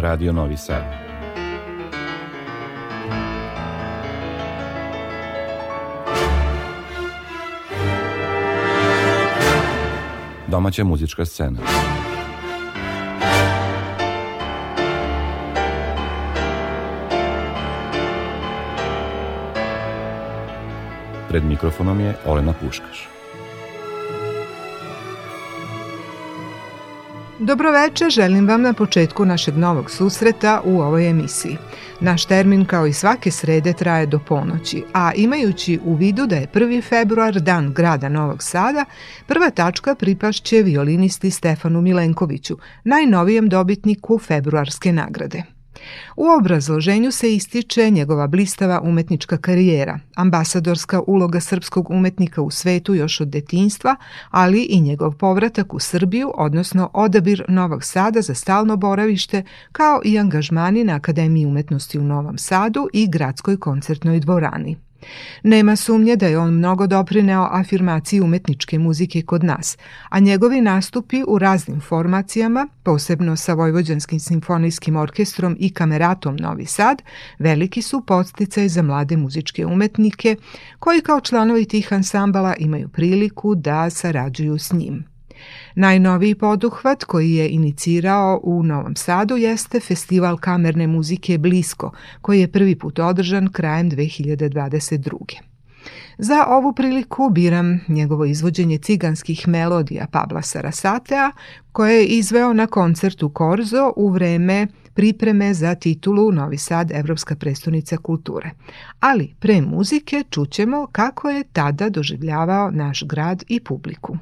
Radio Novi Sad. Domaća muzička scena. Pred mikrofonom je Olena Puškaš. Dobroveče, želim vam na početku našeg novog susreta u ovoj emisiji. Naš termin kao i svake srede traje do ponoći, a imajući u vidu da je 1. februar dan grada Novog Sada, prva tačka pripašće violinisti Stefanu Milenkoviću, najnovijem dobitniku februarske nagrade. U obrazloženju se ističe njegova blistava umetnička karijera, ambasadorska uloga srpskog umetnika u svetu još od detinstva, ali i njegov povratak u Srbiju, odnosno odabir Novog Sada za stalno boravište, kao i angažmani na Akademiji umetnosti u Novom Sadu i Gradskoj koncertnoj dvorani. Nema sumnje da je on mnogo doprineo afirmaciji umetničke muzike kod nas, a njegovi nastupi u raznim formacijama, posebno sa Vojvođanskim simfonijskim orkestrom i kameratom Novi Sad, veliki su podsticaj za mlade muzičke umetnike koji kao članovi tih ansambala imaju priliku da sarađuju s njim. Najnoviji poduhvat koji je inicirao u Novom Sadu jeste Festival kamerne muzike Blisko, koji je prvi put održan krajem 2022. Za ovu priliku biram njegovo izvođenje ciganskih melodija Pabla Sarasatea, koje je izveo na koncertu Korzo u vreme pripreme za titulu Novi Sad Evropska prestonica kulture. Ali pre muzike čućemo kako je tada doživljavao naš grad i publiku.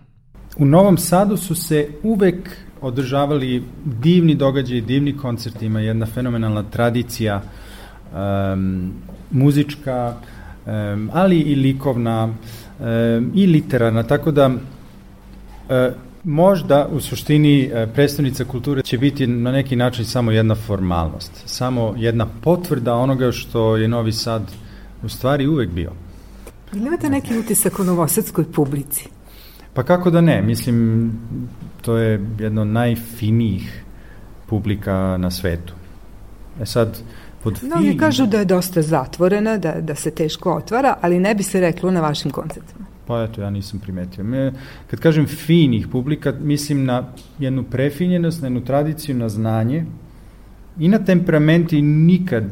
U Novom Sadu su se uvek održavali divni događaji, divni koncerti, ima jedna fenomenalna tradicija um, muzička, um, ali i likovna um, i literarna, tako da uh, možda u suštini uh, predstavnica kulture će biti na neki način samo jedna formalnost, samo jedna potvrda onoga što je Novi Sad u stvari uvek bio. Ili imate neki utisak o novosadskoj publici? Pa kako da ne, mislim, to je jedno od najfinijih publika na svetu. E sad, pod no, oni kažu da je dosta zatvorena, da, da se teško otvara, ali ne bi se reklo na vašim koncertima. Pa eto, ja nisam primetio. Me, kad kažem finih publika, mislim na jednu prefinjenost, na jednu tradiciju, na znanje i na temperament i nikad,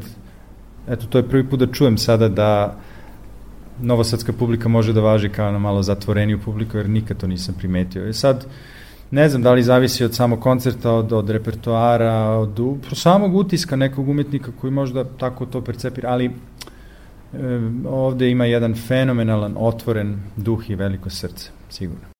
eto, to je prvi put da čujem sada da novosadska publika može da važi kao na malo zatvoreniju publiku, jer nikad to nisam primetio. I e sad, ne znam da li zavisi od samog koncerta, od, od repertoara, od samog utiska nekog umetnika koji možda tako to percepira, ali e, ovde ima jedan fenomenalan, otvoren duh i veliko srce, sigurno.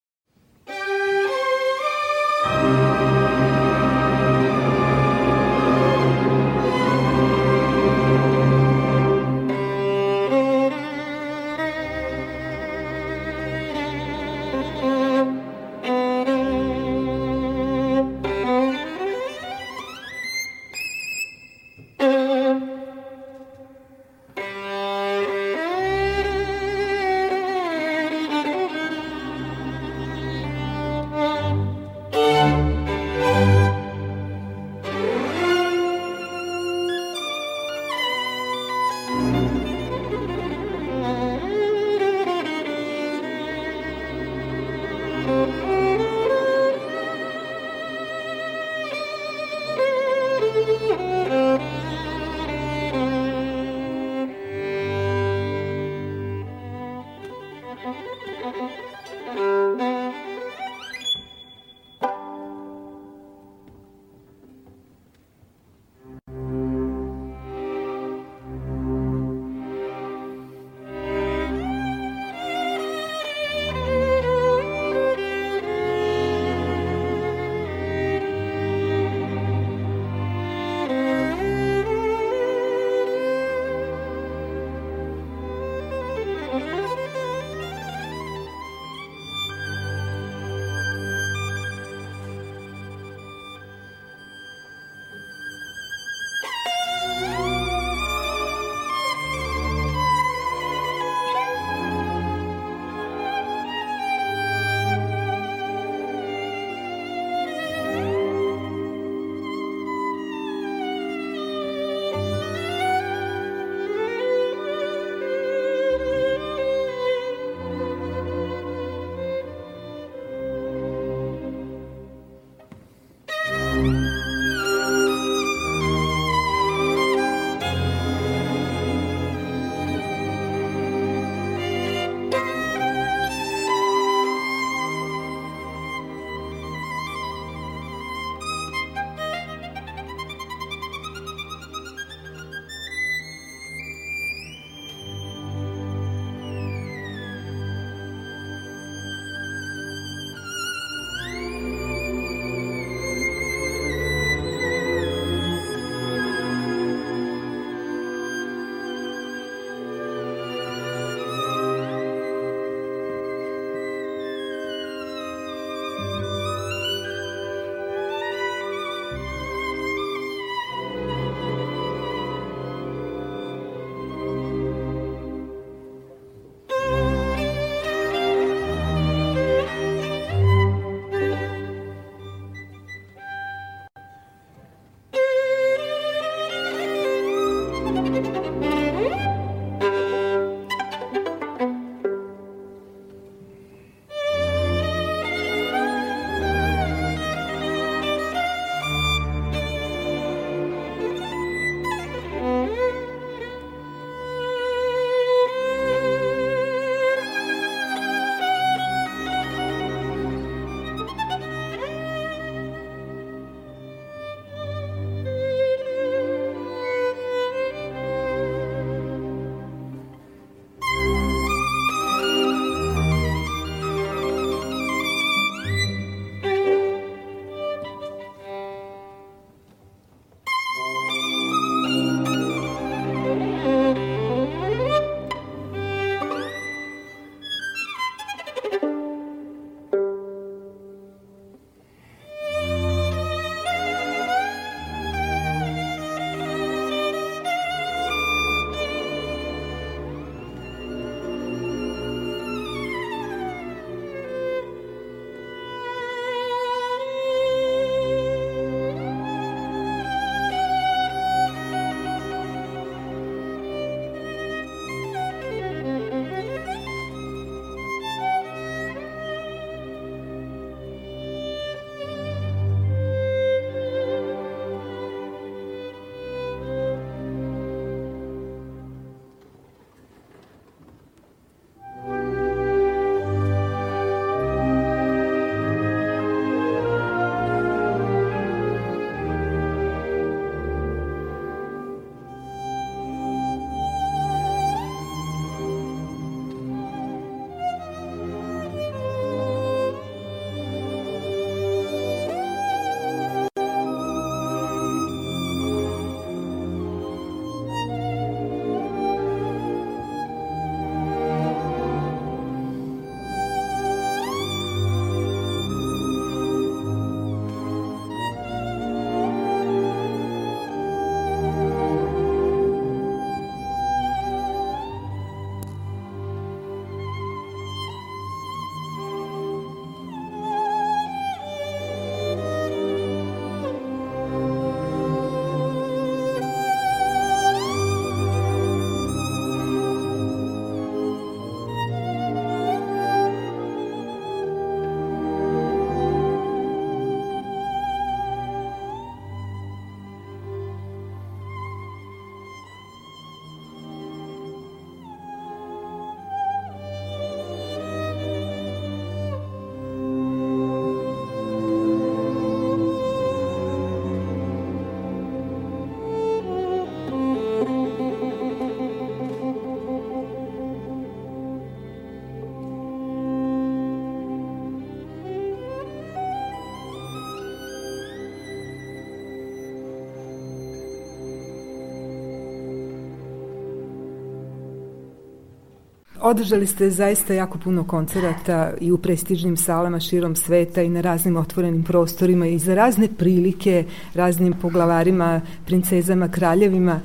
Održali ste zaista jako puno koncerata i u prestižnim salama širom sveta i na raznim otvorenim prostorima i za razne prilike, raznim poglavarima, princezama, kraljevima.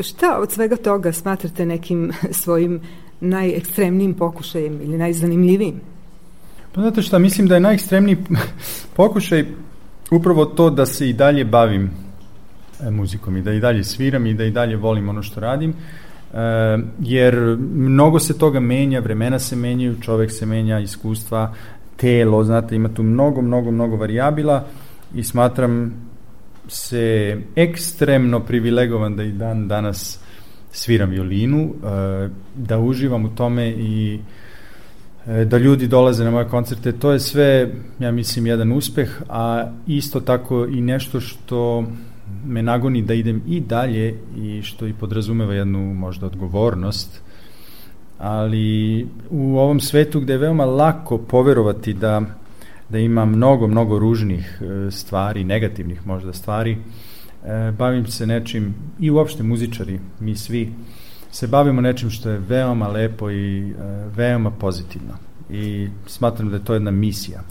Šta od svega toga smatrate nekim svojim najekstremnijim pokušajem ili najzanimljivijim? Pa znate šta, mislim da je najekstremniji pokušaj upravo to da se i dalje bavim e, muzikom i da i dalje sviram i da i dalje volim ono što radim. E, jer mnogo se toga menja, vremena se menjaju, čovek se menja, iskustva, telo, znate, ima tu mnogo, mnogo, mnogo varijabila i smatram se ekstremno privilegovan da i dan danas sviram violinu, da uživam u tome i da ljudi dolaze na moje koncerte, to je sve, ja mislim, jedan uspeh, a isto tako i nešto što me nagoni da idem i dalje i što i podrazumeva jednu možda odgovornost, ali u ovom svetu gde je veoma lako poverovati da, da ima mnogo, mnogo ružnih e, stvari, negativnih možda stvari, e, bavim se nečim, i uopšte muzičari, mi svi, se bavimo nečim što je veoma lepo i e, veoma pozitivno. I smatram da je to jedna misija.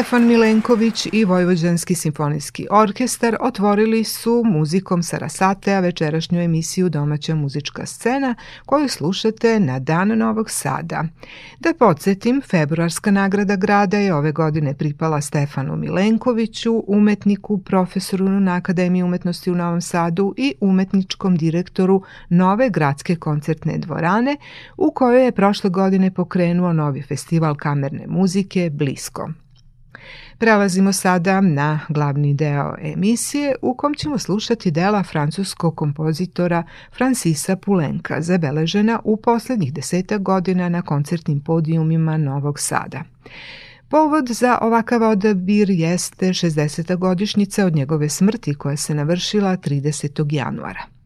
Stefan Milenković i Vojvođanski simfonijski orkestar otvorili su muzikom Sarasatea večerašnju emisiju Domaća muzička scena koju slušate na Dan Novog Sada. Da podsjetim, februarska nagrada grada je ove godine pripala Stefanu Milenkoviću, umetniku, profesoru na Akademiji umetnosti u Novom Sadu i umetničkom direktoru nove gradske koncertne dvorane u kojoj je prošle godine pokrenuo novi festival kamerne muzike Blisko. Prelazimo sada na glavni deo emisije u kom ćemo slušati dela francuskog kompozitora Francisa Pulenka, zabeležena u poslednjih deseta godina na koncertnim podijumima Novog Sada. Povod za ovakav odabir jeste 60. godišnjica od njegove smrti koja se navršila 30. januara.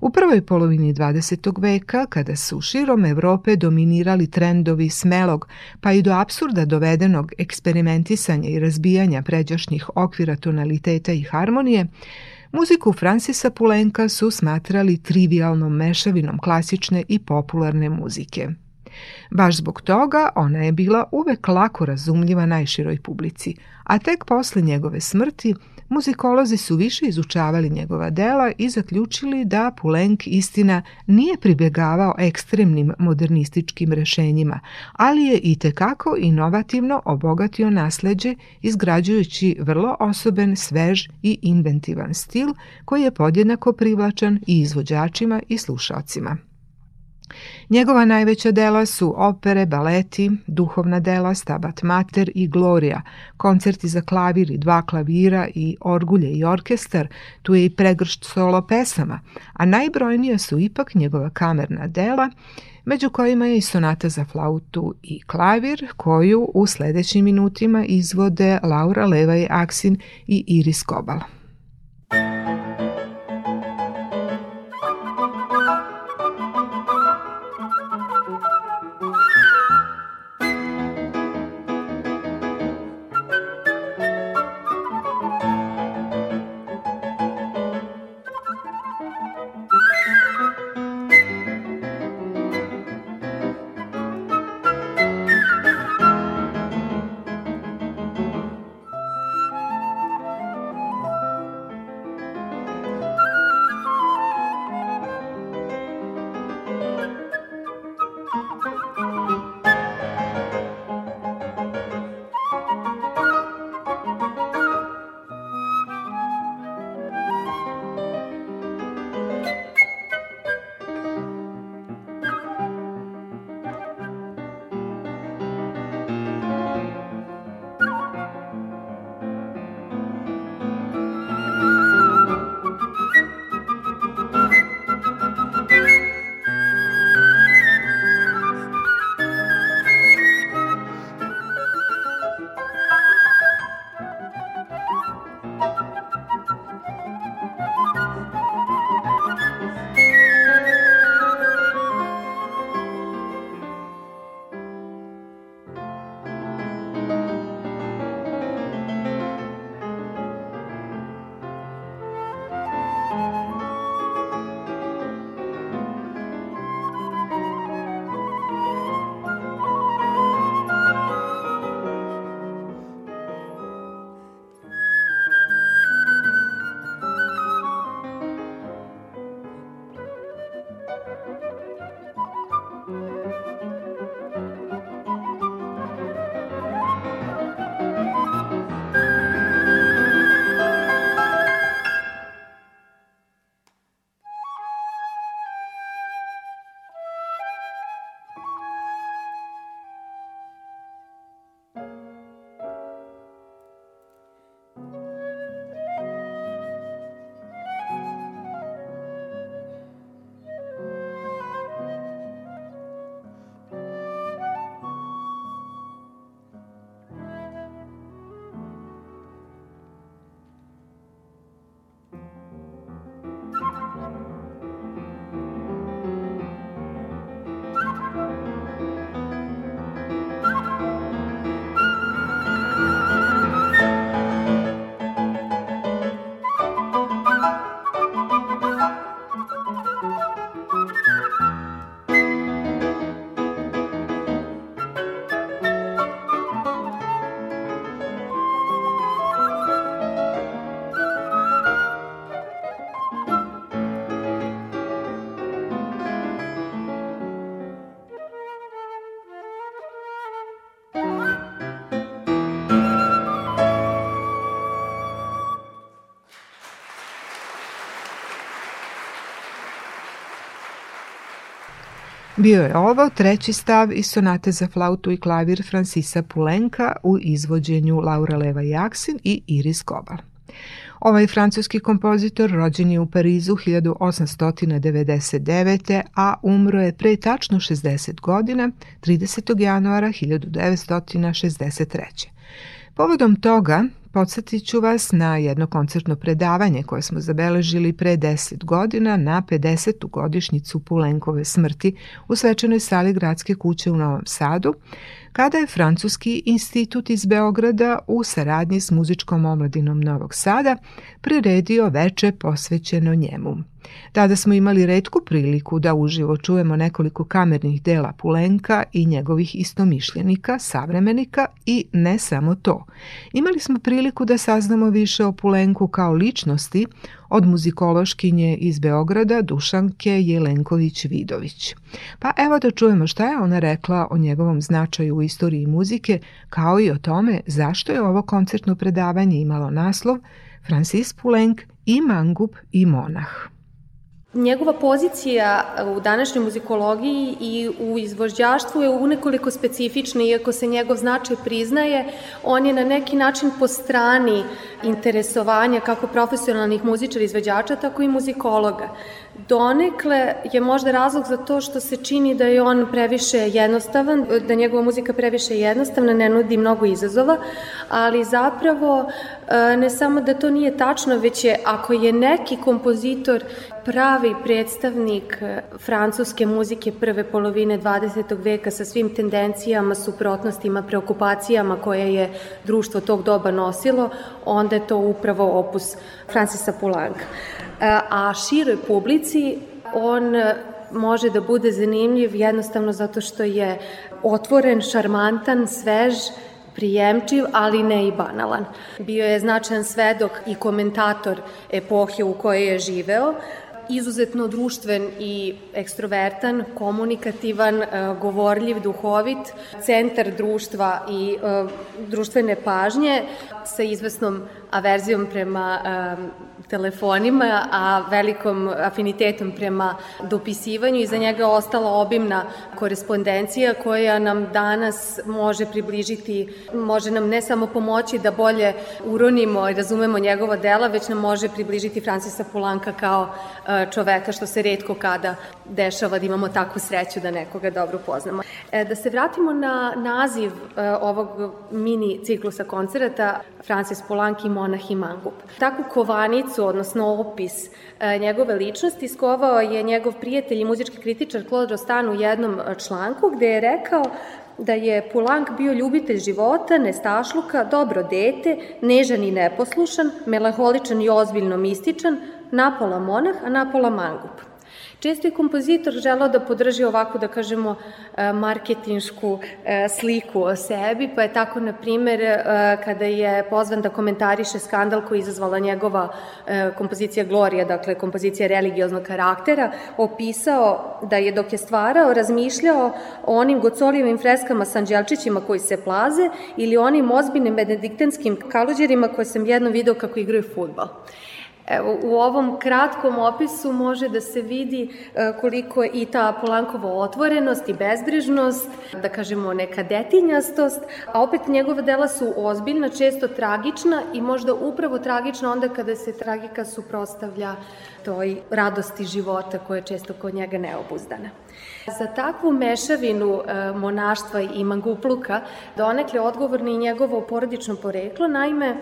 U prvoj polovini 20. veka, kada su širom Evrope dominirali trendovi smelog, pa i do absurda dovedenog eksperimentisanja i razbijanja pređašnjih okvira tonaliteta i harmonije, Muziku Francisa Pulenka su smatrali trivialnom mešavinom klasične i popularne muzike. Baš zbog toga ona je bila uvek lako razumljiva najširoj publici, a tek posle njegove smrti Muzikolozi su više izučavali njegova dela i zaključili da Pulenk istina nije pribjegavao ekstremnim modernističkim rešenjima, ali je i tekako inovativno obogatio nasleđe izgrađujući vrlo osoben, svež i inventivan stil koji je podjednako privlačan i izvođačima i slušalcima. Njegova najveća dela su opere, baleti, duhovna dela Stabat Mater i Gloria, koncerti za klavir i dva klavira i orgulje i orkestar, tu je i pregršt solo pesama, a najbrojnija su ipak njegova kamerna dela, među kojima je i sonata za flautu i klavir, koju u sledećim minutima izvode Laura Levaj Aksin i Iris Kobal. Bio je ovo treći stav iz sonate za flautu i klavir Francisa Pulenka u izvođenju Laura Leva Jaksin i Iris Kobal. Ovaj francuski kompozitor rođen je u Parizu 1899. a umro je pre tačno 60 godina 30. januara 1963. Povodom toga Podsjetit ću vas na jedno koncertno predavanje koje smo zabeležili pre 10 godina na 50. godišnjicu Pulenkove smrti u svečanoj sali Gradske kuće u Novom Sadu, kada je Francuski institut iz Beograda u saradnji s muzičkom omladinom Novog Sada priredio veče posvećeno njemu. Tada smo imali redku priliku da uživo čujemo nekoliko kamernih dela Pulenka i njegovih istomišljenika, savremenika i ne samo to. Imali smo priliku da saznamo više o Pulenku kao ličnosti od muzikološkinje iz Beograda Dušanke Jelenković-Vidović. Pa evo da čujemo šta je ona rekla o njegovom značaju u istoriji muzike, kao i o tome zašto je ovo koncertno predavanje imalo naslov Francis Poulenc i mangup i monah. Njegova pozicija u današnjoj muzikologiji i u izvođaštvu je unekoliko specifična, iako se njegov značaj priznaje, on je na neki način po strani interesovanja kako profesionalnih muzičara izvođača, tako i muzikologa. Donekle je možda razlog za to što se čini da je on previše jednostavan, da njegova muzika previše jednostavna, ne nudi mnogo izazova, ali zapravo ne samo da to nije tačno, već je ako je neki kompozitor pravi predstavnik e, francuske muzike prve polovine 20. veka sa svim tendencijama, suprotnostima, preokupacijama koje je društvo tog doba nosilo, onda je to upravo opus Francisa Poulenc a široj publici on e, može da bude zanimljiv jednostavno zato što je otvoren, šarmantan, svež, prijemčiv, ali ne i banalan. Bio je značajan svedok i komentator epohe u kojoj je živeo, izuzetno društven i ekstrovertan, komunikativan, e, govorljiv, duhovit, centar društva i e, društvene pažnje sa izvesnom averzijom prema telefonima, a velikom afinitetom prema dopisivanju i za njega je ostala obimna korespondencija koja nam danas može približiti, može nam ne samo pomoći da bolje uronimo i razumemo njegova dela, već nam može približiti Francisa Pulanka kao e, čoveka što se redko kada dešava da imamo takvu sreću da nekoga dobro poznamo. E, da se vratimo na naziv e, ovog mini ciklusa koncerata Francis Poulenc i Monah i Mangup. Takvu kovanicu, odnosno opis e, njegove ličnosti skovao je njegov prijatelj i muzički kritičar Claude Rostan u jednom članku gde je rekao da je Poulenc bio ljubitelj života, nestašluka, dobro dete, nežan i neposlušan, melaholičan i ozbiljno mističan, napola monah, a napola mangup. Često je kompozitor želao da podrži ovakvu, da kažemo, e, marketinšku e, sliku o sebi, pa je tako, na primer, e, kada je pozvan da komentariše skandal koji je izazvala njegova kompozicija Gloria, dakle kompozicija religioznog karaktera, opisao da je dok je stvarao, razmišljao o onim gocolijevim freskama sa anđelčićima koji se plaze ili onim ozbiljnim benediktenskim kaluđerima koje sam jedno video kako igraju futbal. Evo, u ovom kratkom opisu može da se vidi e, koliko je i ta Polankova otvorenost i bezbrižnost, da kažemo neka detinjastost, a opet njegove dela su ozbiljna, često tragična i možda upravo tragična onda kada se tragika suprostavlja toj radosti života koja je često kod njega neobuzdana. Za takvu mešavinu e, monaštva i mangupluka donekle odgovorni i njegovo porodično poreklo, naime,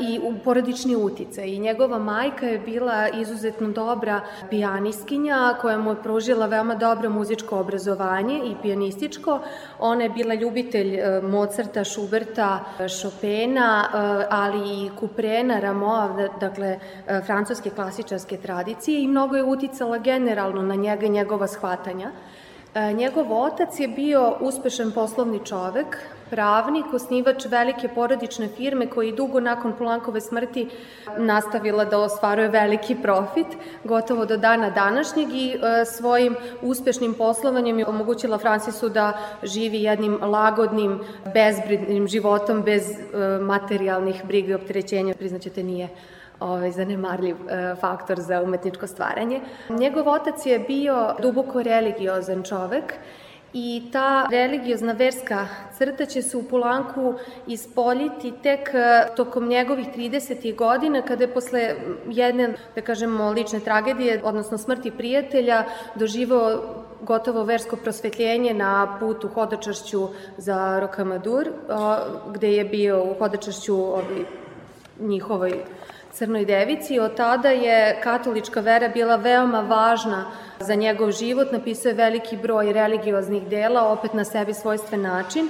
i porodični utice. I njegova majka je bila izuzetno dobra pijaniskinja koja mu je pružila veoma dobro muzičko obrazovanje i pijanističko. Ona je bila ljubitelj e, Mozarta, Schuberta, Chopina, e, ali i Kuprena, Ramoa, dakle e, francuske klasičarske tradicije i mnogo je uticala generalno na njega i njegova shvatanja. Njegov otac je bio uspešan poslovni čovek, pravnik, osnivač velike porodične firme koji dugo nakon Polankove smrti nastavila da ostvaruje veliki profit, gotovo do dana današnjeg i e, svojim uspešnim poslovanjem je omogućila Francisu da živi jednim lagodnim, bezbridnim životom bez e, materijalnih briga i opterećenja. Priznaćete, nije ovaj, zanemarljiv e, faktor za umetničko stvaranje. Njegov otac je bio duboko religiozan čovek i ta religiozna verska crta će se u Polanku ispoljiti tek e, tokom njegovih 30. godina kada je posle jedne, da kažemo, lične tragedije, odnosno smrti prijatelja, doživao gotovo versko prosvetljenje na putu hodočašću za Rokamadur, gde je bio u hodočašću njihovoj Crnoj devici. Od tada je katolička vera bila veoma važna za njegov život. Napisao je veliki broj religioznih dela, opet na sebi svojstven način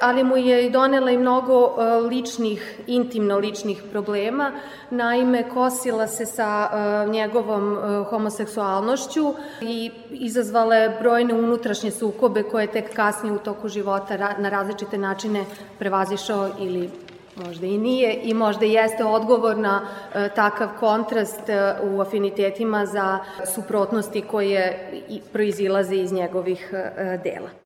ali mu je i donela i mnogo e, ličnih, intimno ličnih problema. Naime, kosila se sa e, njegovom e, homoseksualnošću i izazvala je brojne unutrašnje sukobe koje tek kasnije u toku života na različite načine prevazišao ili možda i nije i možda jeste odgovor na e, takav kontrast e, u afinitetima za suprotnosti koje proizilaze iz njegovih e, dela.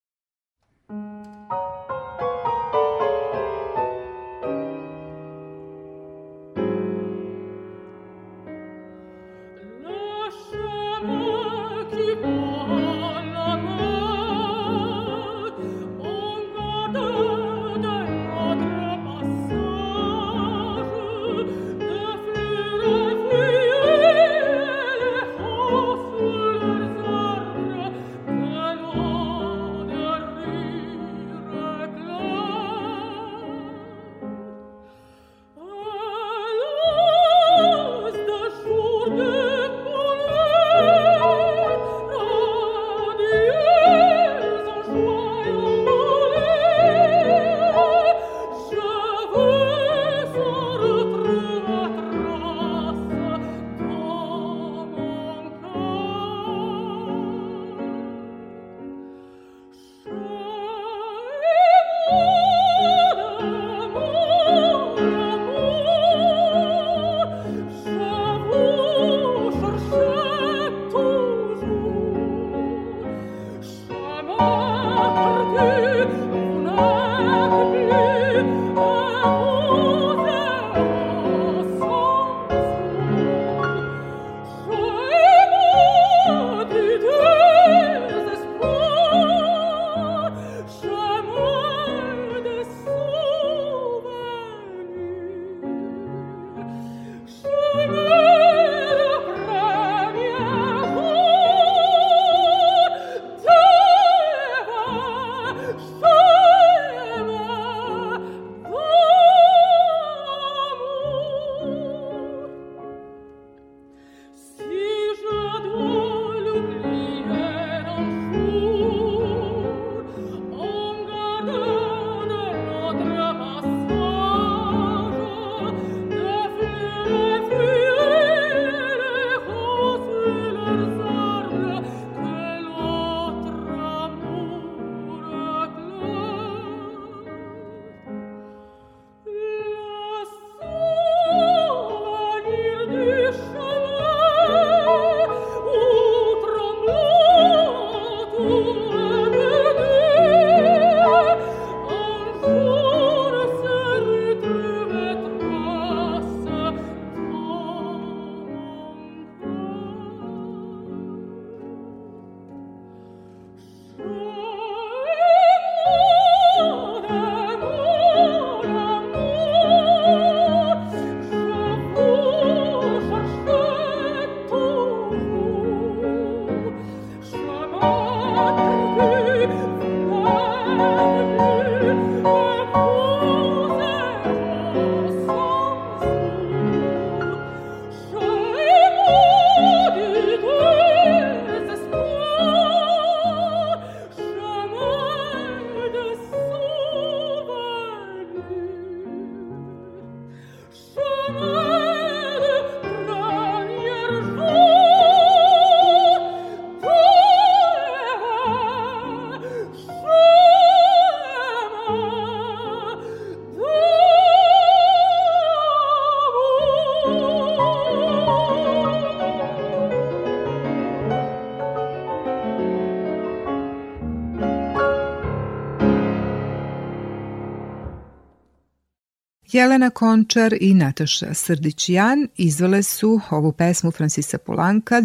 Jelena Končar i Nataša Srdić-Jan izvele su ovu pesmu Francisa Polanka,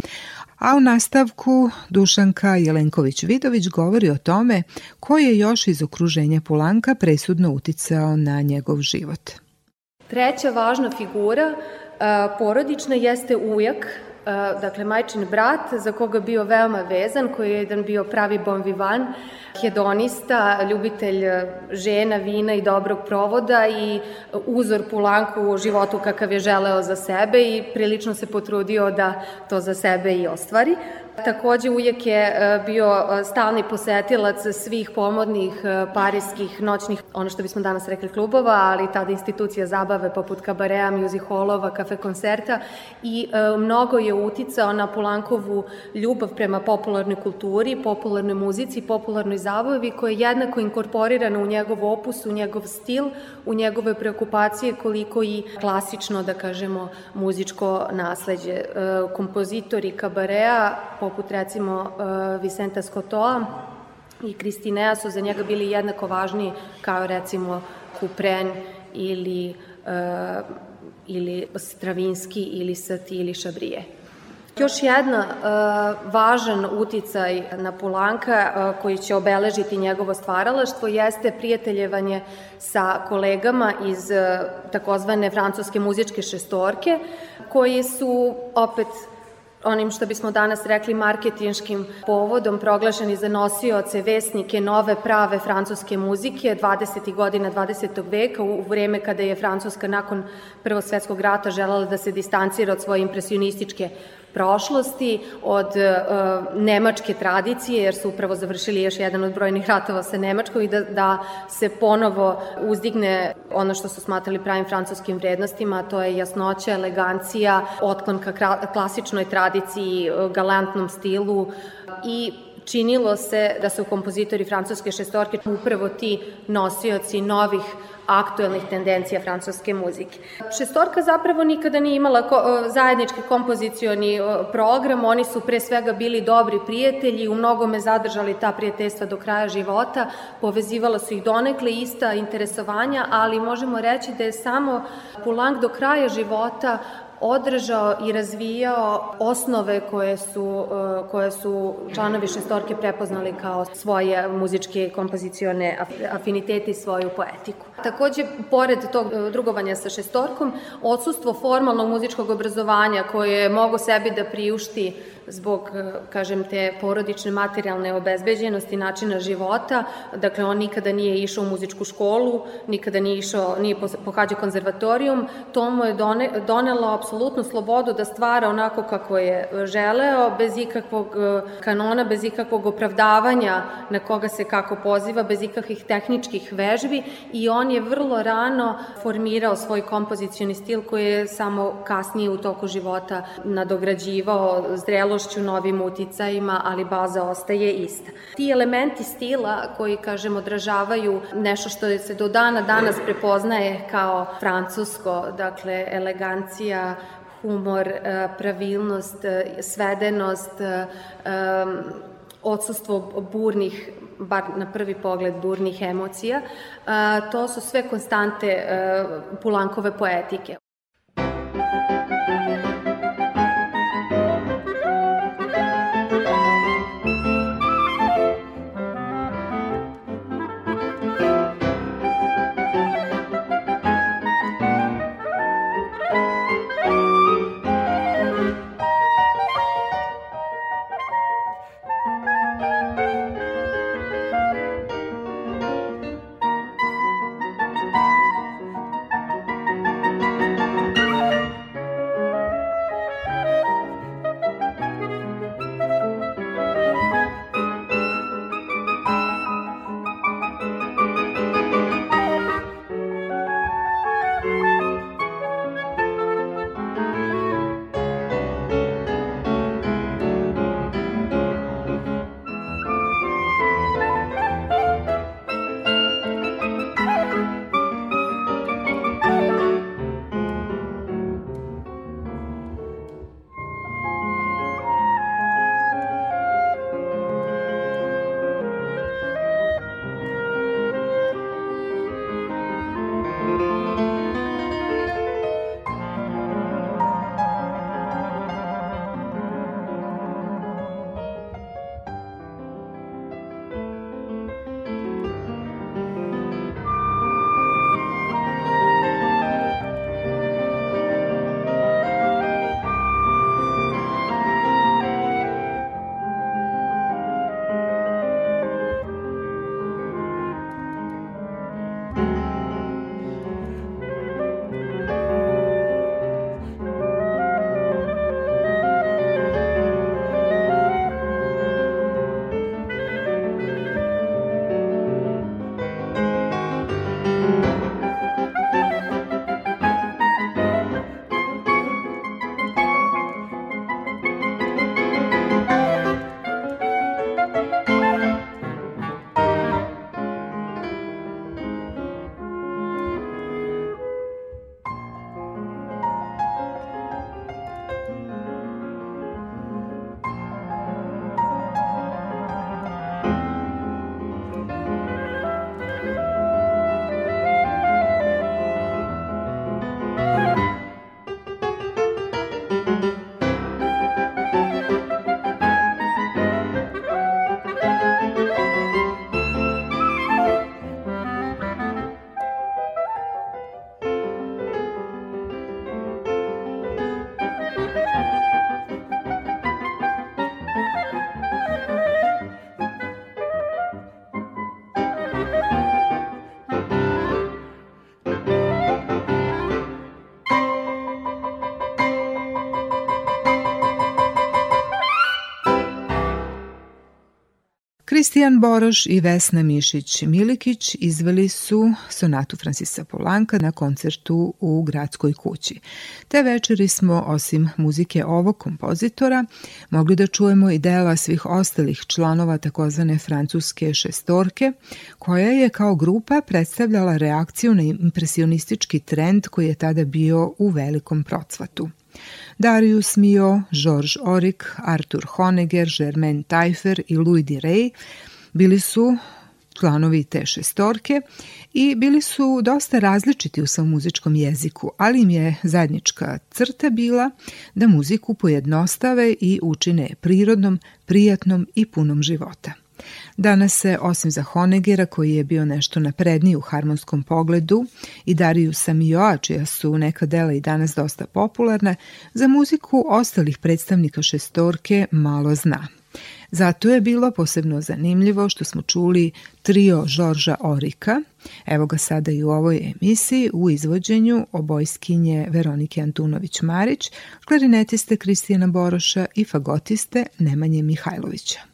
a u nastavku Dušanka Jelenković-Vidović govori o tome ko je još iz okruženja Polanka presudno uticao na njegov život. Treća važna figura porodična jeste ujak dakle majčin brat za koga bio veoma vezan, koji je jedan bio pravi bon vivant, hedonista, ljubitelj žena, vina i dobrog provoda i uzor Pulanku u životu kakav je želeo za sebe i prilično se potrudio da to za sebe i ostvari. Takođe uvijek je e, bio e, stalni posetilac svih pomodnih e, parijskih noćnih, ono što bismo danas rekli klubova, ali tada institucija zabave poput kabareja, music kafe koncerta i mnogo je uticao na Polankovu ljubav prema popularnoj kulturi, popularnoj muzici, popularnoj zabavi koja je jednako inkorporirana u njegov opus, u njegov stil, u njegove preokupacije koliko i klasično, da kažemo, muzičko nasledđe. Kompozitori kabareja poput recimo uh, Vicenta Scotoa i Kristinea su za njega bili jednako važni kao recimo Kupren ili, uh, ili Stravinski ili Sati ili Šabrije. Još jedna uh, važan uticaj na Pulanka uh, koji će obeležiti njegovo stvaralaštvo jeste prijateljevanje sa kolegama iz uh, takozvane francuske muzičke šestorke koji su opet onim što bismo danas rekli marketinškim povodom proglašeni za nosioce, vesnike nove prave francuske muzike 20. godina 20. veka u vreme kada je Francuska nakon Prvog svetskog rata želala da se distancira od svoje impresionističke prošlosti, od uh, nemačke tradicije, jer su upravo završili još jedan od brojnih ratova sa Nemačkom i da, da se ponovo uzdigne ono što su smatrali pravim francuskim vrednostima, to je jasnoća, elegancija, otklon ka klasičnoj tradiciji, galantnom stilu. I činilo se da su kompozitori francuske šestorke upravo ti nosioci novih aktuelnih tendencija francuske muzike. Šestorka zapravo nikada nije imala ko, zajednički kompozicioni program, oni su pre svega bili dobri prijatelji, u mnogome zadržali ta prijateljstva do kraja života, povezivala su ih donekle ista interesovanja, ali možemo reći da je samo Poulenc do kraja života održao i razvijao osnove koje su, e, koje su članovi šestorke prepoznali kao svoje muzičke kompozicione afinitete i svoju poetiku. Takođe, pored tog e, drugovanja sa šestorkom, odsustvo formalnog muzičkog obrazovanja koje je mogo sebi da priušti zbog, e, kažem, te porodične materijalne obezbeđenosti načina života. Dakle, on nikada nije išao u muzičku školu, nikada nije išao, nije pohađao konzervatorijum. To mu je done, donelo apsolutnu slobodu da stvara onako kako je želeo, bez ikakvog e, kanona, bez ikakvog opravdavanja na koga se kako poziva, bez ikakvih tehničkih vežbi i on je vrlo rano formirao svoj kompozicioni stil koji je samo kasnije u toku života nadograđivao zrelo zrelošću, novim uticajima, ali baza ostaje ista. Ti elementi stila koji, kažem, odražavaju nešto što se do dana danas prepoznaje kao francusko, dakle, elegancija, humor, e, pravilnost, e, svedenost, e, odsustvo burnih bar na prvi pogled burnih emocija, to su sve konstante Pulankove poetike. Kristijan Boroš i Vesna Mišić-Milikić izveli su sonatu Francisa Polanka na koncertu u Gradskoj kući. Te večeri smo, osim muzike ovog kompozitora, mogli da čujemo i dela svih ostalih članova takozvane francuske šestorke, koja je kao grupa predstavljala reakciju na impresionistički trend koji je tada bio u velikom procvatu. Darius Mio, George Auric, Arthur Honegger, Germaine Taillefer i Louis Rey bili su članovi te šestorke i bili su dosta različiti u svom muzičkom jeziku, ali im je zajednička crta bila da muziku pojednostave i učine prirodnom, prijatnom i punom života. Danas se, osim za Honegera, koji je bio nešto napredniji u harmonskom pogledu, i Dariju Samioa, čija su neka dela i danas dosta popularna, za muziku ostalih predstavnika šestorke malo zna. Zato je bilo posebno zanimljivo što smo čuli trio Žorža Orika, evo ga sada i u ovoj emisiji u izvođenju obojskinje Veronike Antunović-Marić, klarinetiste Kristijana Boroša i fagotiste Nemanje Mihajlovića.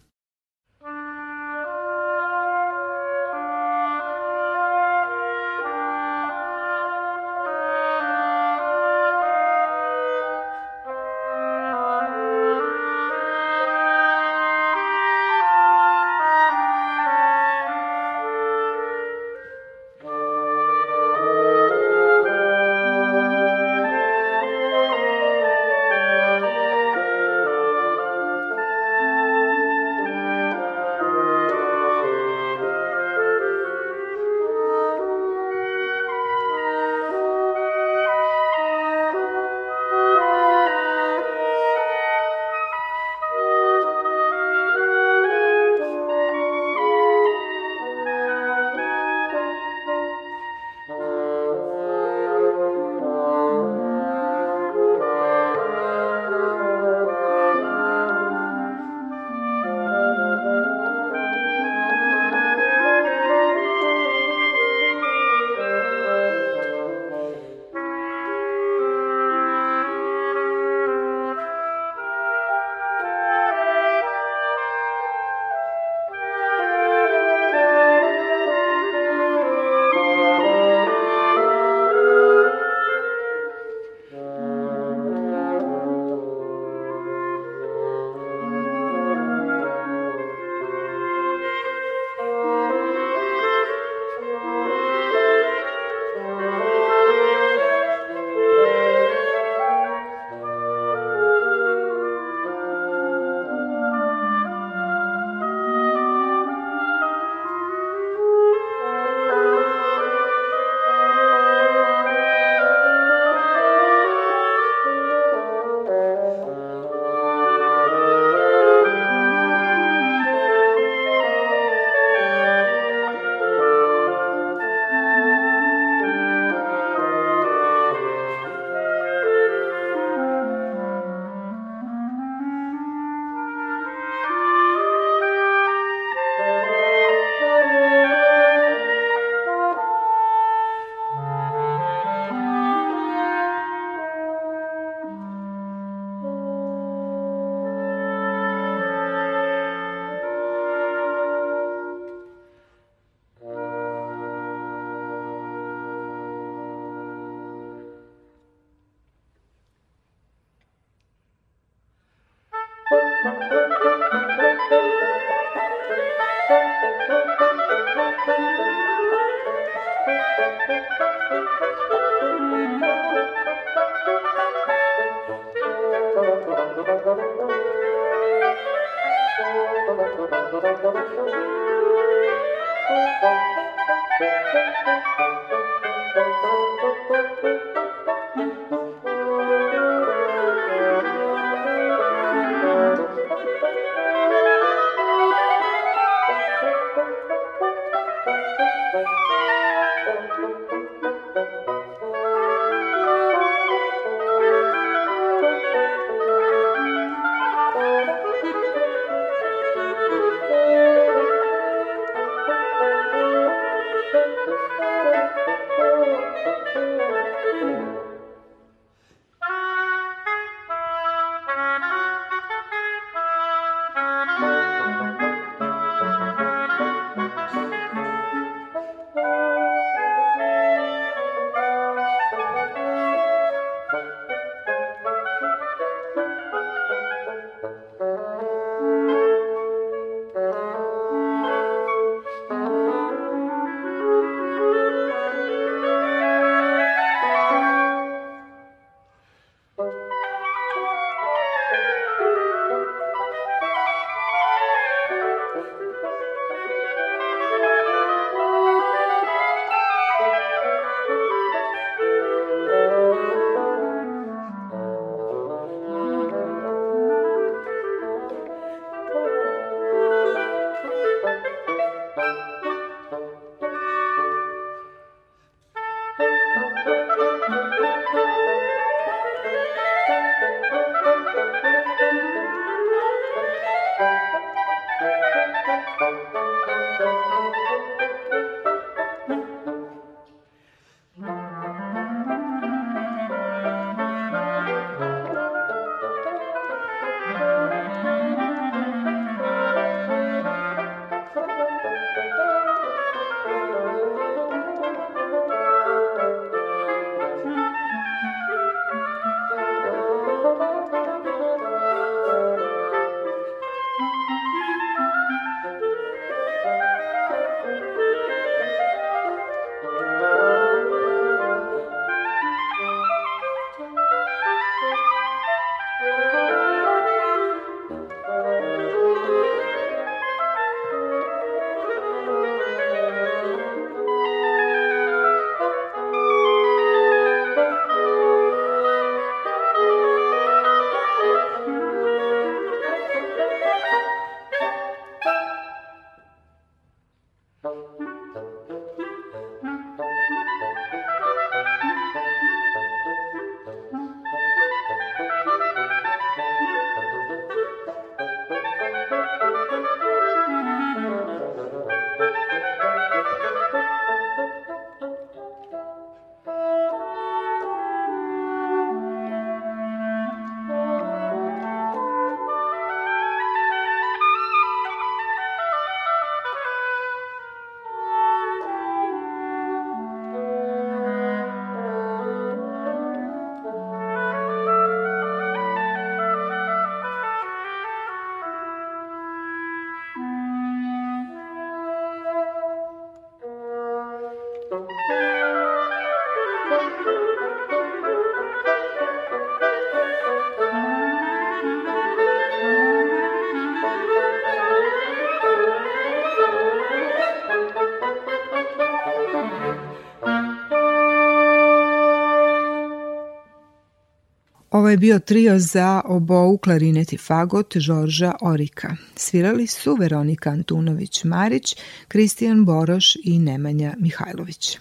Ovo je bio trio za obou, klarinet i fagot Žorža Orika. Svirali su Veronika Antunović-Marić, Kristijan Boroš i Nemanja Mihajlović.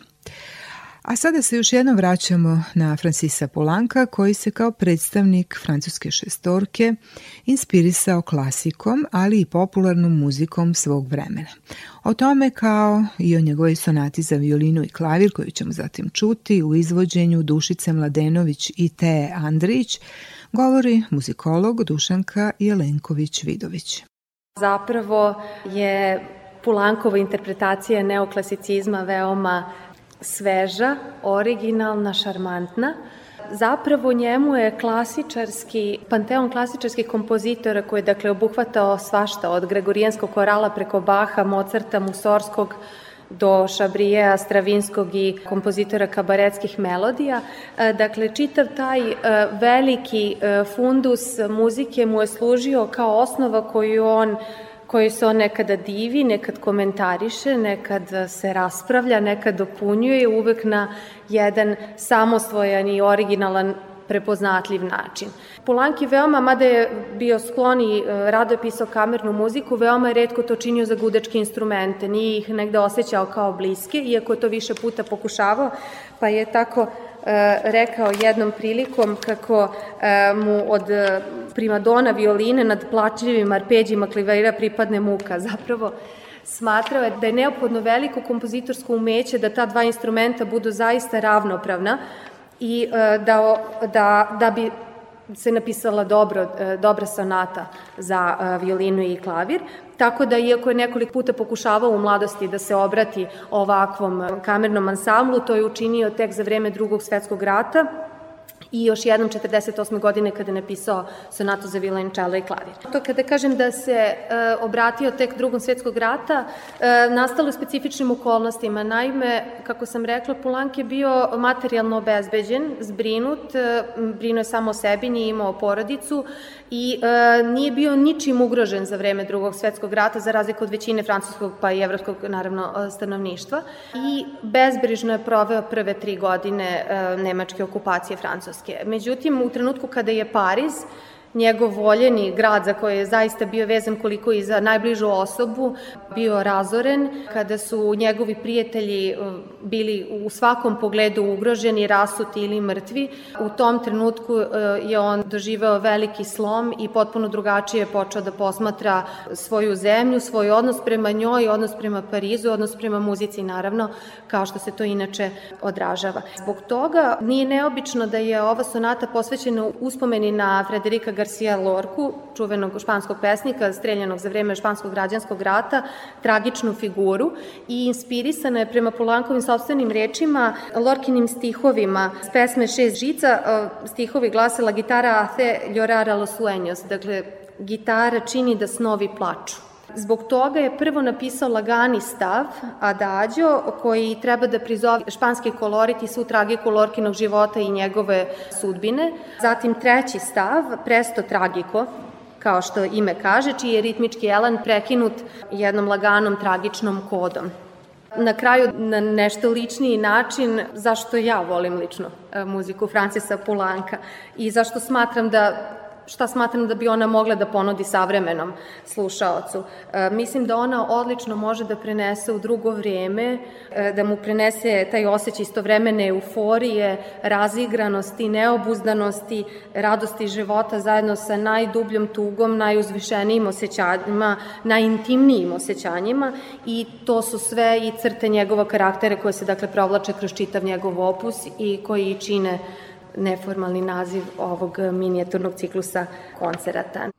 A sada se još jednom vraćamo na Francisa Polanka koji se kao predstavnik francuske šestorke inspirisao klasikom, ali i popularnom muzikom svog vremena. O tome kao i o njegovoj sonati za violinu i klavir koju ćemo zatim čuti u izvođenju Dušice Mladenović i Teje Andrić govori muzikolog Dušanka Jelenković-Vidović. Zapravo je Pulankova interpretacija neoklasicizma veoma sveža, originalna, šarmantna. Zapravo njemu je klasičarski, panteon klasičarskih kompozitora koji je dakle obuhvatao svašta od Gregorijanskog korala preko Baha, Mozarta, Musorskog, do Šabrijeja, Stravinskog i kompozitora kabaretskih melodija. E, dakle, čitav taj e, veliki e, fundus muzike mu je služio kao osnova koju on koji se on nekada divi, nekad komentariše, nekad se raspravlja, nekad dopunjuje uvek na jedan samosvojan i originalan prepoznatljiv način. Polanki veoma, mada je bio sklon i e, rado pisao kamernu muziku, veoma je redko to činio za gudačke instrumente, nije ih negde osjećao kao bliske, iako je to više puta pokušavao, pa je tako rekao jednom prilikom kako e, mu od e, primadona violine nad plačljivim arpeđima klivera pripadne muka. Zapravo, smatrao je da je neophodno veliko kompozitorsko umeće da ta dva instrumenta budu zaista ravnopravna i da, da, da bi se napisala dobro, dobra sonata za violinu i klavir. Tako da, iako je nekoliko puta pokušavao u mladosti da se obrati ovakvom kamernom ansamblu, to je učinio tek za vreme drugog svetskog rata, i još jednom 48. godine kada je napisao sonatu za violončelo i klavir. To kada kažem da se e, obratio tek drugom svetskog rata, e, nastalo u specifičnim okolnostima. Naime, kako sam rekla, Pulank je bio materijalno obezbeđen, zbrinut, e, brinuo je samo o sebi, nije imao porodicu i e, nije bio ničim ugrožen za vreme drugog svetskog rata, za razliku od većine francuskog pa i evropskog, naravno, e, stanovništva. I bezbrižno je proveo prve tri godine e, nemačke okupacije Francuske. Međutim, u trenutku kada je Pariz njegov voljeni grad za koji je zaista bio vezan koliko i za najbližu osobu, bio razoren, kada su njegovi prijatelji e, bili u svakom pogledu ugroženi, rasuti ili mrtvi. U tom trenutku e, je on doživeo veliki slom i potpuno drugačije počeo da posmatra svoju zemlju, svoj odnos prema njoj, odnos prema Parizu, odnos prema muzici naravno, kao što se to inače odražava. Zbog toga nije neobično da je ova sonata posvećena uspomeni na Frederika Garcia Lorku, čuvenog španskog pesnika, streljanog za vreme španskog građanskog rata, tragičnu figuru i inspirisana je prema Polankovim sobstvenim rečima, Lorkinim stihovima s pesme Šest žica, stihovi glasila gitara hace llorar a los sueños, dakle, gitara čini da snovi plaču. Zbog toga je prvo napisao lagani stav, Adagio, koji treba da prizove španski kolorit i svu tragiku Lorkinog života i njegove sudbine. Zatim treći stav, Presto tragiko, kao što ime kaže, čiji je ritmički elan prekinut jednom laganom tragičnom kodom. Na kraju, na nešto ličniji način, zašto ja volim lično e, muziku Francisa Poulenka i zašto smatram da šta smatram da bi ona mogla da ponudi savremenom slušaocu. E, mislim da ona odlično može da prenese u drugo vrijeme, e, da mu prenese taj osjećaj istovremene euforije, razigranosti, neobuzdanosti, radosti života zajedno sa najdubljom tugom, najuzvišenijim osjećanjima, najintimnijim osjećanjima i to su sve i crte njegova karaktera koje se dakle provlače kroz čitav njegov opus i koji čine neformalni naziv ovog minijaturnog ciklusa koncerata.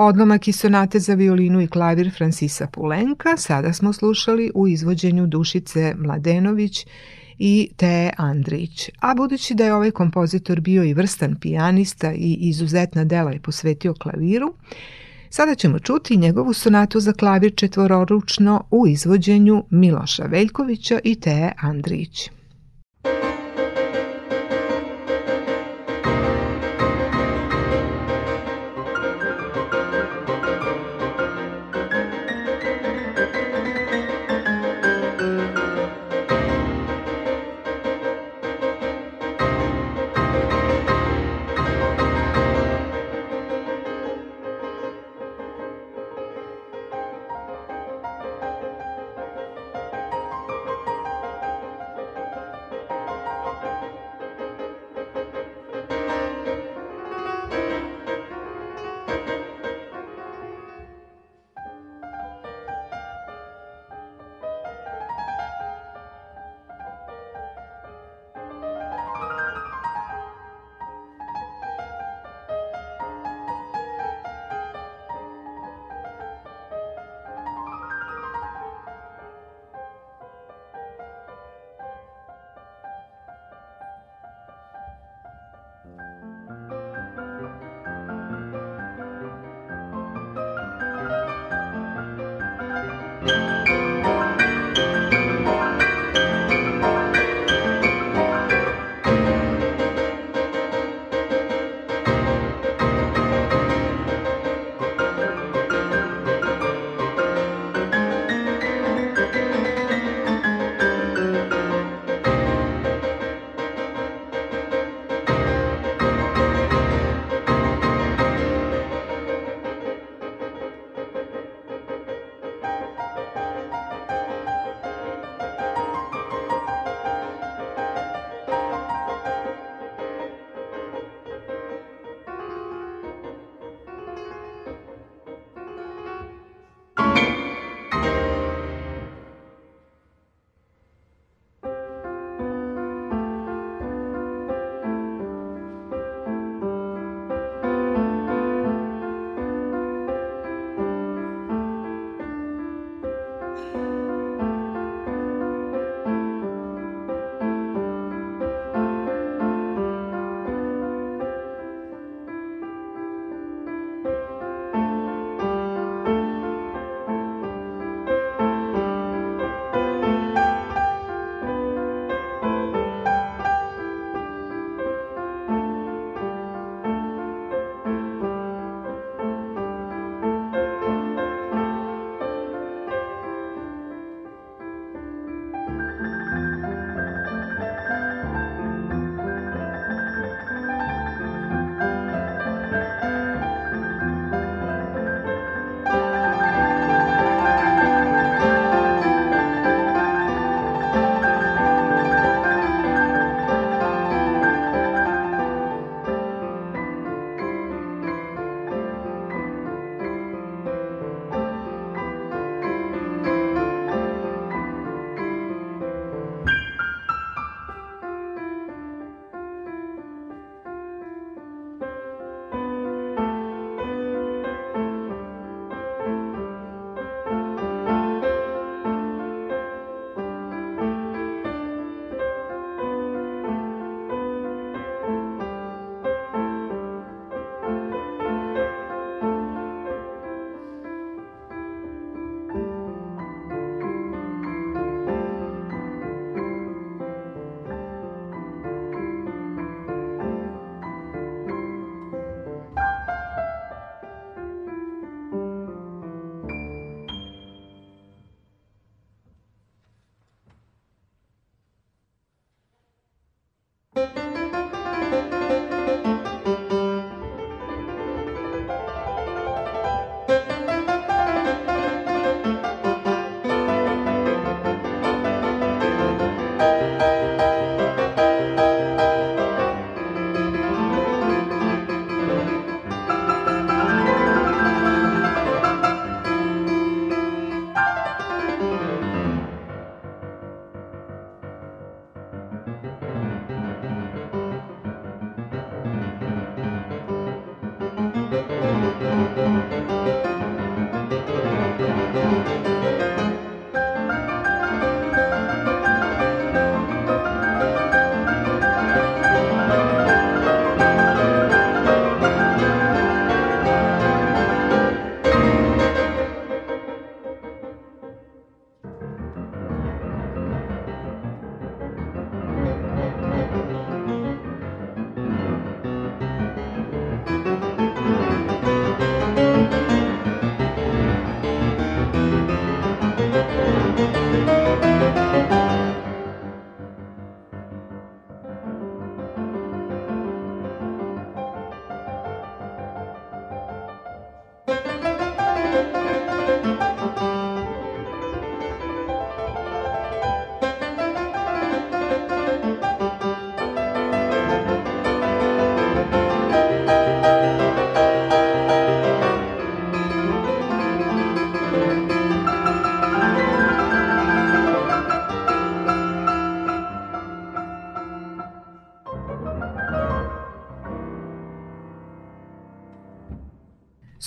Odlomak i sonate za violinu i klavir Francisa Pulenka sada smo slušali u izvođenju Dušice Mladenović i Te Andrić. A budući da je ovaj kompozitor bio i vrstan pijanista i izuzetna dela je posvetio klaviru, sada ćemo čuti njegovu sonatu za klavir četvororučno u izvođenju Miloša Veljkovića i Te Andrić.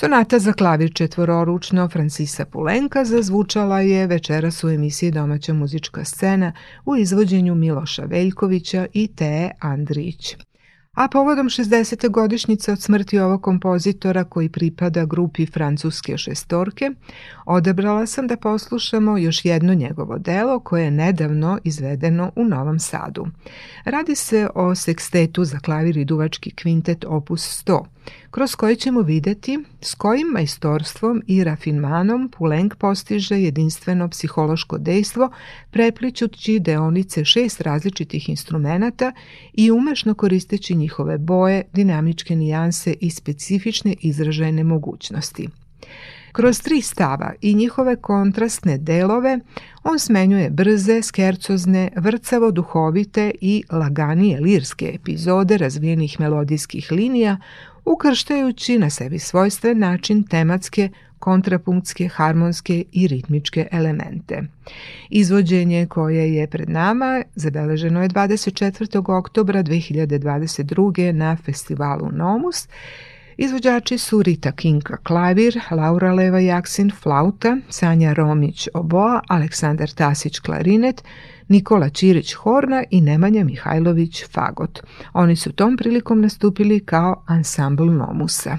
Sonata za klavir četvororučno Francisa Pulenka zazvučala je večeras u emisiji Domaća muzička scena u izvođenju Miloša Veljkovića i Teje Andrić. A povodom 60. godišnjice od smrti ovog kompozitora koji pripada grupi francuske šestorke, odabrala sam da poslušamo još jedno njegovo delo koje je nedavno izvedeno u Novom Sadu. Radi se o sekstetu za klavir i duvački kvintet opus 100, kroz koji ćemo videti s kojim majstorstvom i rafinmanom Poulenc postiže jedinstveno psihološko dejstvo prepličući deonice šest različitih instrumenta i umešno koristeći njihove boje, dinamičke nijanse i specifične izražajne mogućnosti. Kroz tri stava i njihove kontrastne delove on smenjuje brze, skercozne, vrcavo duhovite i laganije lirske epizode razvijenih melodijskih linija ukrštajući na sebi svojstven način tematske, kontrapunktske, harmonske i ritmičke elemente. Izvođenje koje je pred nama zabeleženo je 24. oktobra 2022. na festivalu Nomus Izvođači su Rita Kinka klavir, Laura Leva Jaksin flauta, Sanja Romić oboa, Aleksandar Tasić klarinet, Nikola Čirić Horna i Nemanja Mihajlović Fagot. Oni su tom prilikom nastupili kao ansambl Nomusa.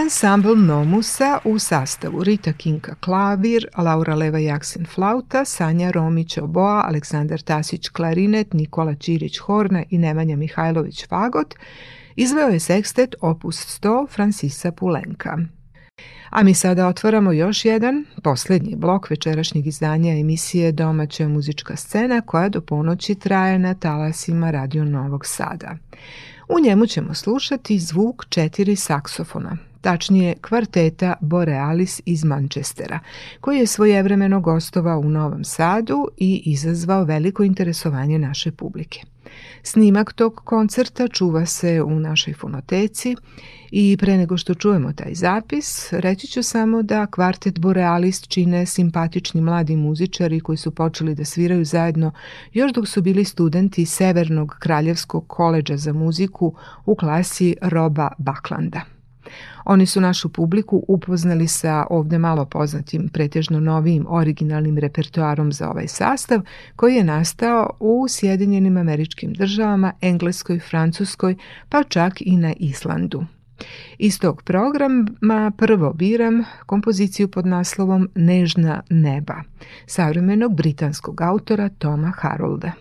Ansambl Nomusa u sastavu Rita Kinka klavir, Laura Leva Jaksin flauta, Sanja Romić oboa, Aleksandar Tasić klarinet, Nikola Ćirić horna i Nemanja Mihajlović fagot izveo je sekstet opus 100 Francisa Pulenka. A mi sada otvaramo još jedan, poslednji blok večerašnjeg izdanja emisije Domaća muzička scena koja do ponoći traje na talasima Radio Novog Sada. U njemu ćemo slušati zvuk četiri saksofona, tačnije kvarteta Borealis iz Manchestera, koji je svojevremeno gostovao u Novom Sadu i izazvao veliko interesovanje naše publike. Snimak tog koncerta čuva se u našoj fonoteci i pre nego što čujemo taj zapis, reći ću samo da kvartet Borealis čine simpatični mladi muzičari koji su počeli da sviraju zajedno još dok su bili studenti Severnog kraljevskog koleđa za muziku u klasi Roba Baklanda. Oni su našu publiku upoznali sa ovde malo poznatim, pretežno novijim originalnim repertoarom za ovaj sastav, koji je nastao u Sjedinjenim američkim državama, Engleskoj, Francuskoj, pa čak i na Islandu. Iz tog programa prvo biram kompoziciju pod naslovom Nežna neba, savremenog britanskog autora Toma Harolda.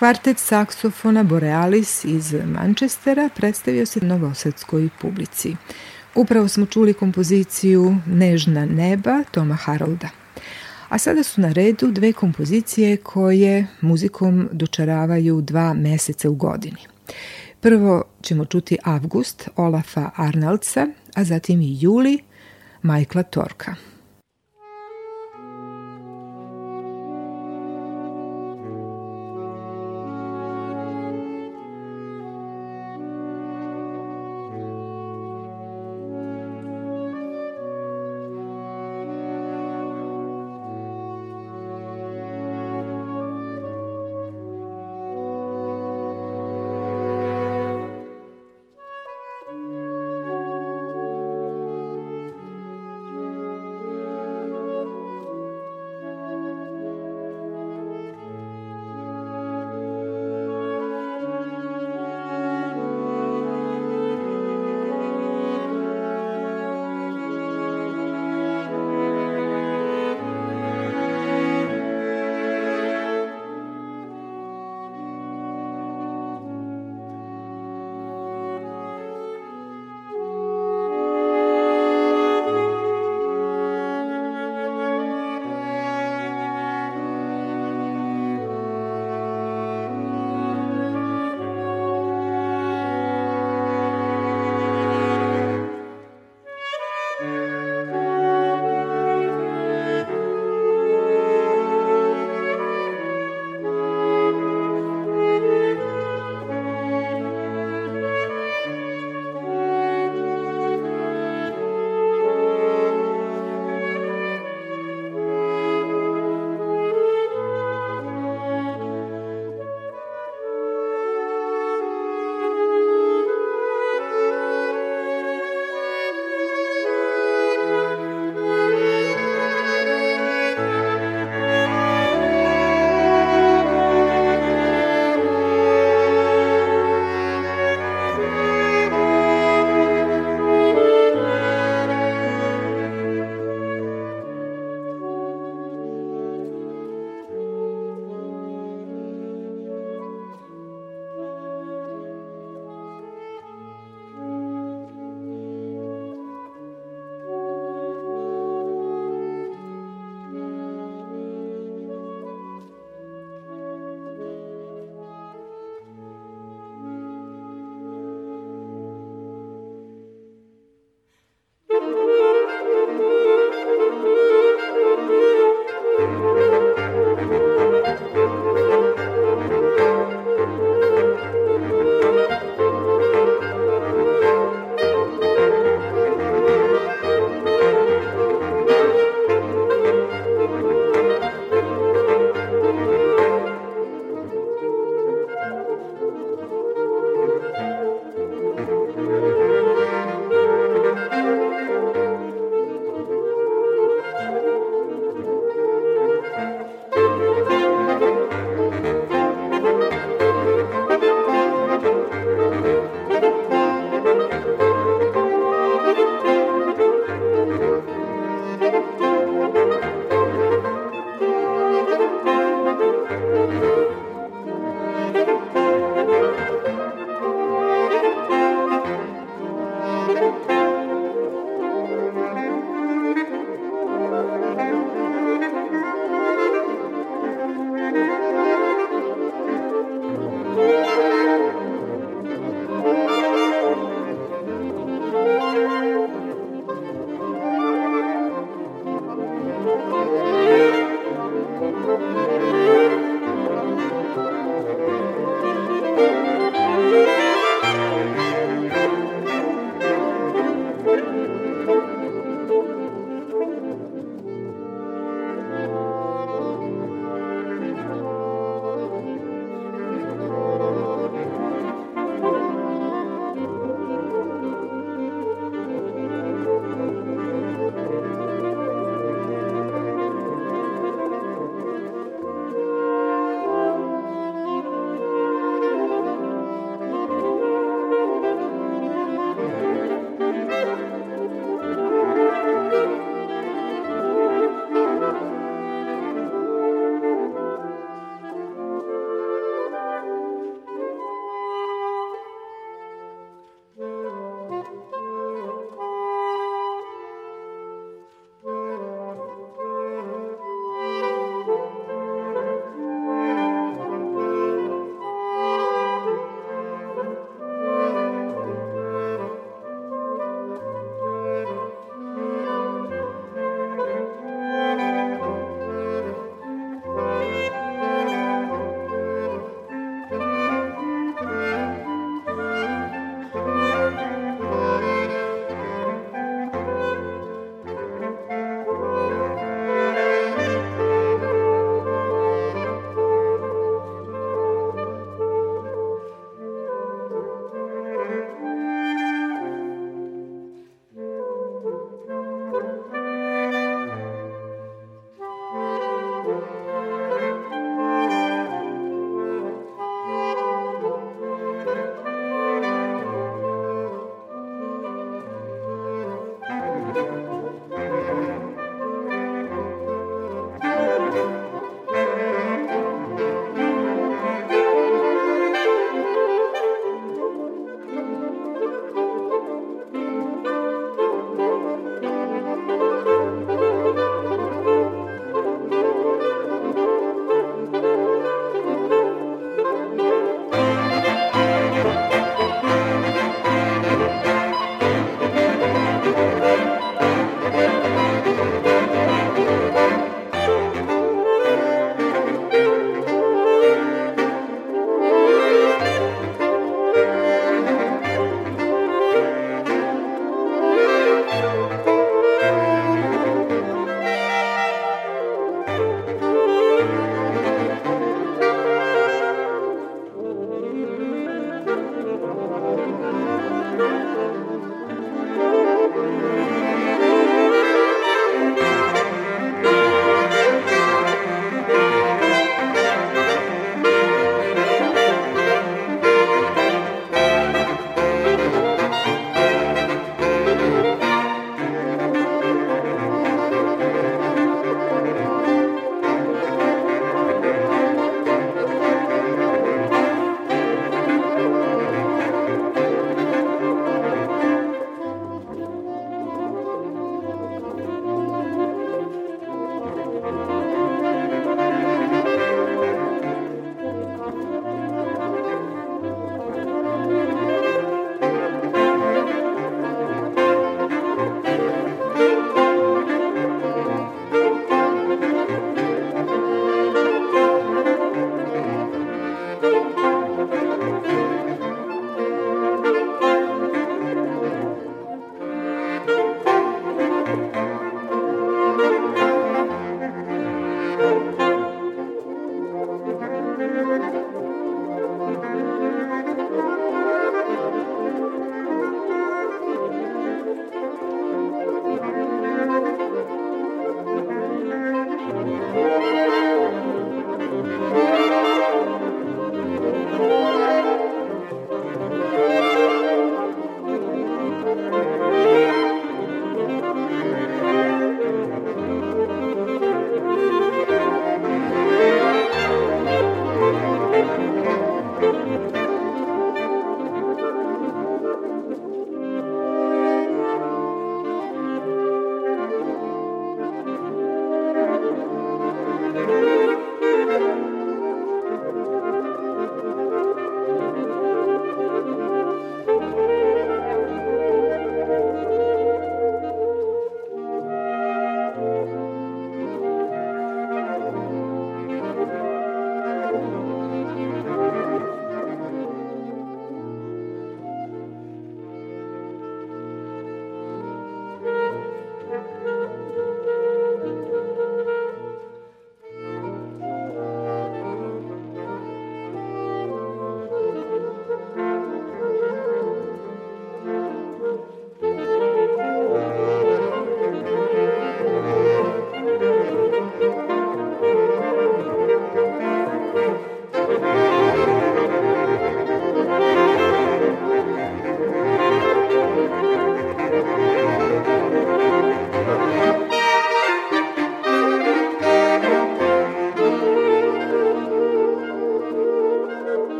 Kvartet saksofona Borealis iz Manchestera predstavio se novosadskoj publici. Upravo smo čuli kompoziciju Nežna neba Toma Harolda. A sada su na redu dve kompozicije koje muzikom dočaravaju dva meseca u godini. Prvo ćemo čuti Avgust Olafa Arnaldsa, a zatim i Juli Majkla Torka.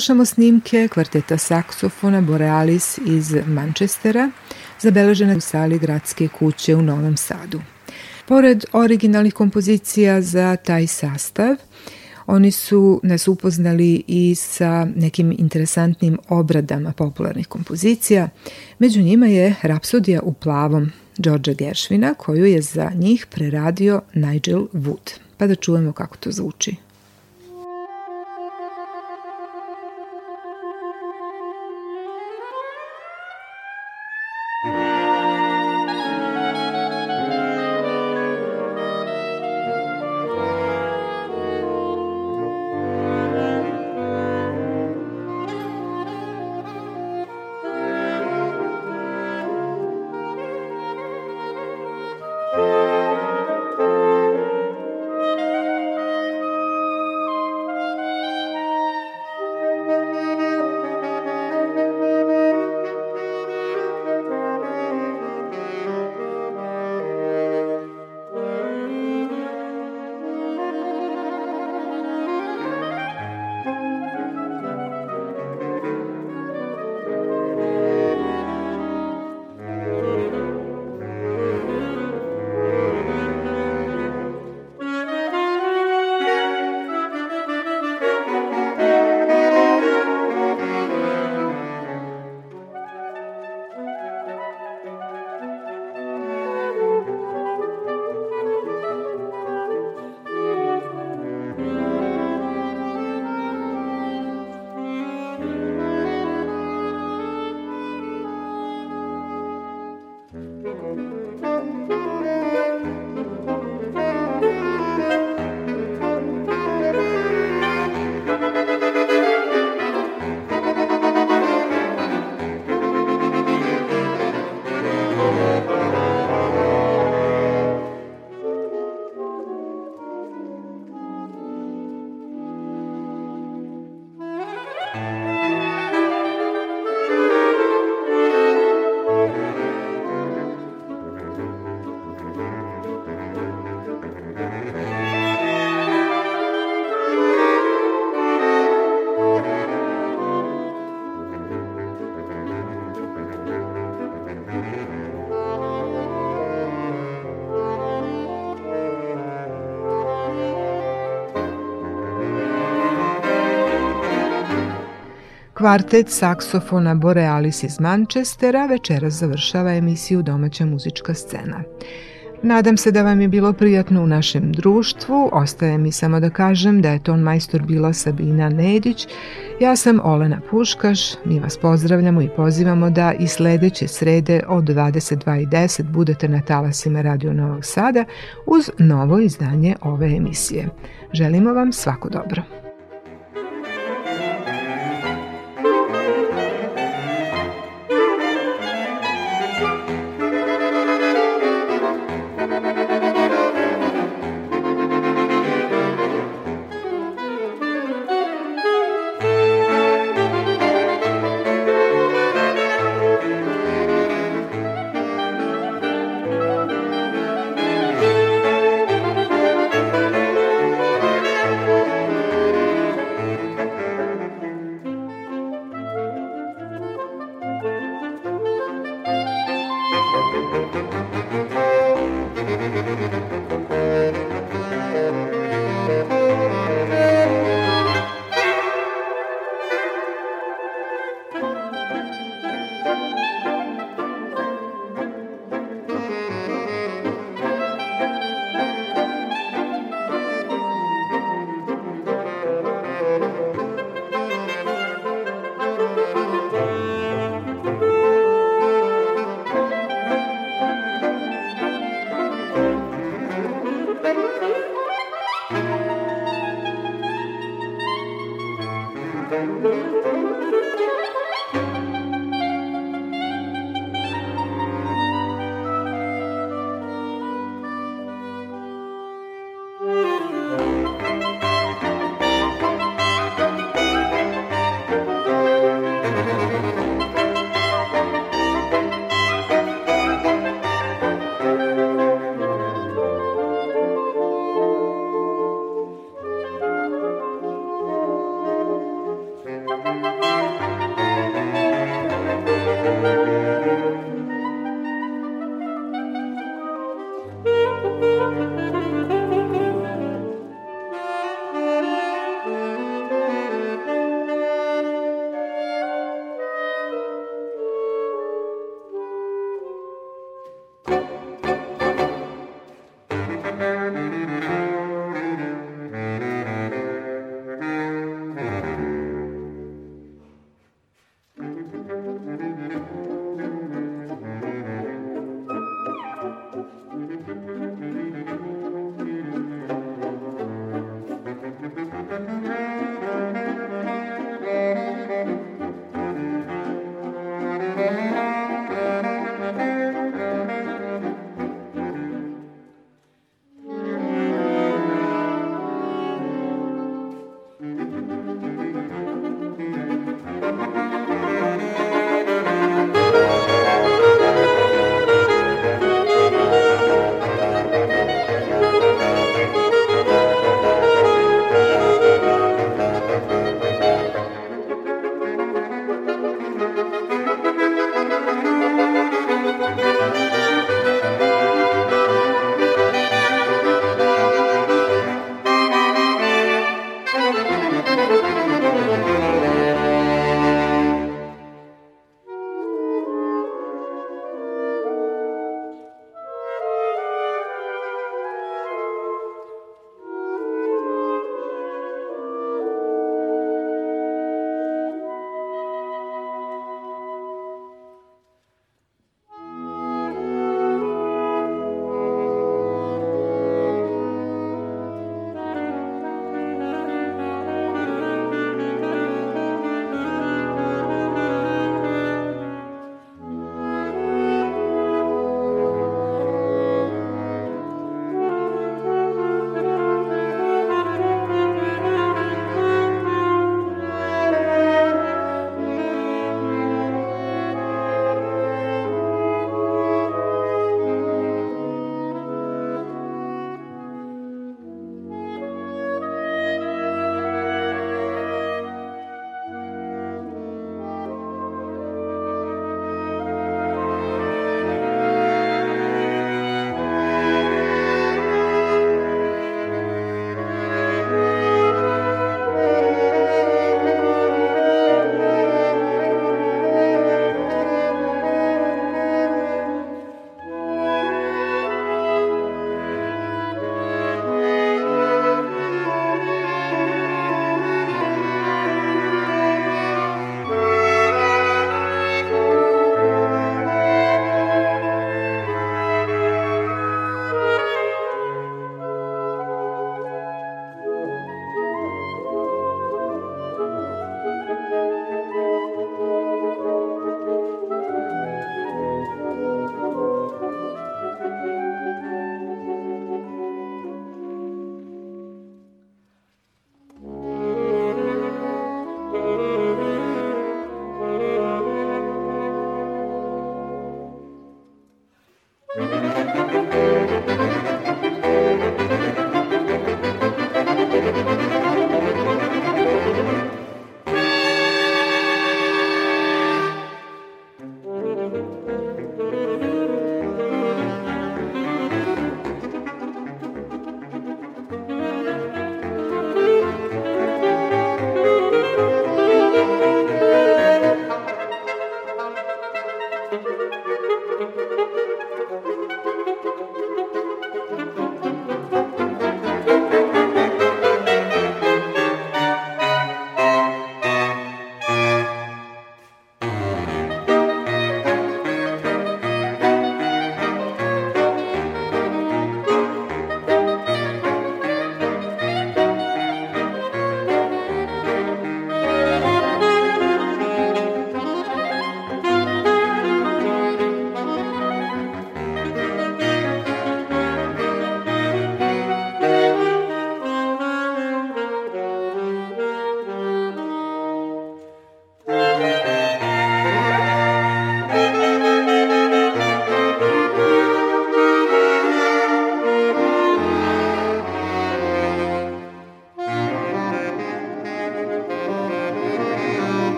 Slušamo snimke kvarteta saksofona Borealis iz Manchestera, zabeležene u sali gradske kuće u Novom Sadu. Pored originalnih kompozicija za taj sastav, oni su nas upoznali i sa nekim interesantnim obradama popularnih kompozicija. Među njima je Rapsodija u plavom Đorđa Geršvina, koju je za njih preradio Nigel Wood. Pa da čujemo kako to zvuči. Kvartet saksofona Borealis iz Manchestera večeras završava emisiju Domaća muzička scena. Nadam se da vam je bilo prijatno u našem društvu. Ostaje mi samo da kažem da je ton majstor bila Sabina Nedić. Ja sam Olena Puškaš. Mi vas pozdravljamo i pozivamo da i sledeće srede od 22.10 budete na talasima Radio Novog Sada uz novo izdanje ove emisije. Želimo vam svako dobro. Música